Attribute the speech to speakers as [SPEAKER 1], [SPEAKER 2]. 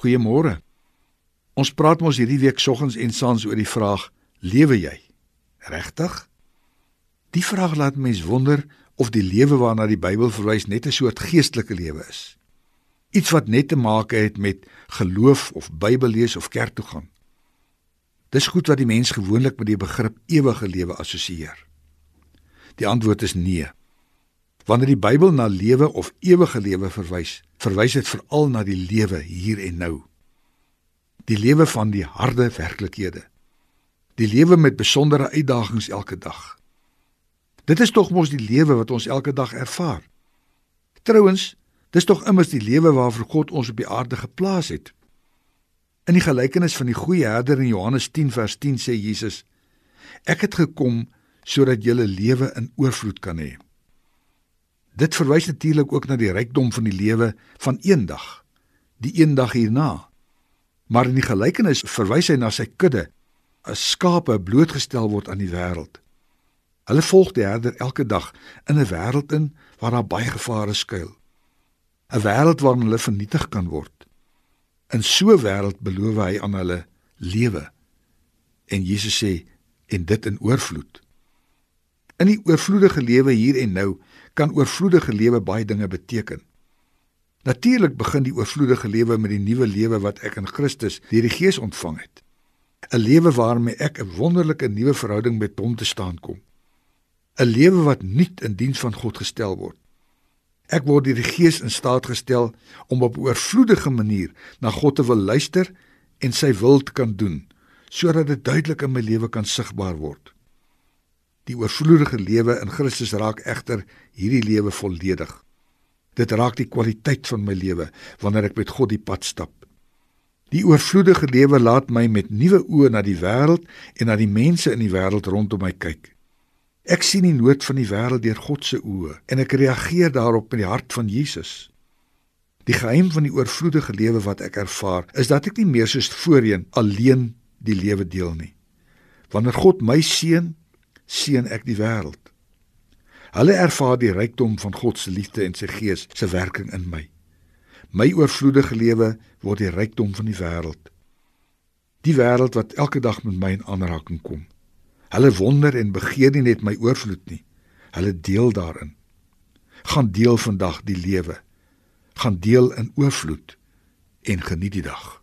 [SPEAKER 1] Goeiemôre. Ons praat mos hierdie week soggens en saans oor die vraag: Lewe jy? Regtig? Die vraag laat mens wonder of die lewe waarna die Bybel verwys net 'n soort geestelike lewe is. Iets wat net te maak het met geloof of Bybel lees of kerk toe gaan. Dis goed wat die mens gewoonlik met die begrip ewige lewe assosieer. Die antwoord is nee. Wanneer die Bybel na lewe of ewige lewe verwys, verwys dit veral na die lewe hier en nou. Die lewe van die harde werklikhede. Die lewe met besondere uitdagings elke dag. Dit is tog mos die lewe wat ons elke dag ervaar. Trouwens, dis tog immers die lewe waarvoor God ons op die aarde geplaas het. In die gelykenis van die goeie herder in Johannes 10 vers 10 sê Jesus: Ek het gekom sodat 'n lewe in oorvloed kan hê. Dit verwys natuurlik ook na die rykdom van die lewe van eendag, die eendag hierna. Maar in die gelykenis verwys hy na sy kudde, as skape blootgestel word aan die wêreld. Hulle volg die herder elke dag in 'n wêreld in waar daar baie gevare skuil. 'n Wêreld waarin hulle vernietig kan word. In so 'n wêreld beloof hy aan hulle lewe. En Jesus sê en dit in oorvloed. In die oorvloedige lewe hier en nou kan oorvloedige lewe baie dinge beteken. Natuurlik begin die oorvloedige lewe met die nuwe lewe wat ek in Christus deur die Gees ontvang het. 'n Lewe waarmee ek 'n wonderlike nuwe verhouding met Hom te staan kom. 'n Lewe wat nuut in diens van God gestel word. Ek word deur die Gees in staat gestel om op 'n oorvloedige manier na God te wil luister en sy wil te kan doen sodat dit duidelik in my lewe kan sigbaar word. Die oorvloedige lewe in Christus raak egter hierdie lewe volledig. Dit raak die kwaliteit van my lewe wanneer ek met God die pad stap. Die oorvloedige lewe laat my met nuwe oë na die wêreld en na die mense in die wêreld rondom my kyk. Ek sien die nood van die wêreld deur God se oë en ek reageer daarop met die hart van Jesus. Die geheim van die oorvloedige lewe wat ek ervaar, is dat ek nie meer soos voorheen alleen die lewe deel nie. Wanneer God my seën, seën ek die wêreld. Hulle ervaar die rykdom van God se liefde en sy gees se werking in my. My oorvloedige lewe word die rykdom van die wêreld. Die wêreld wat elke dag met my in aanraking kom. Hulle wonder en begeer nie net my oorvloed nie. Hulle deel daarin. Gaan deel vandag die lewe. Gaan deel in oorvloed en geniet die dag.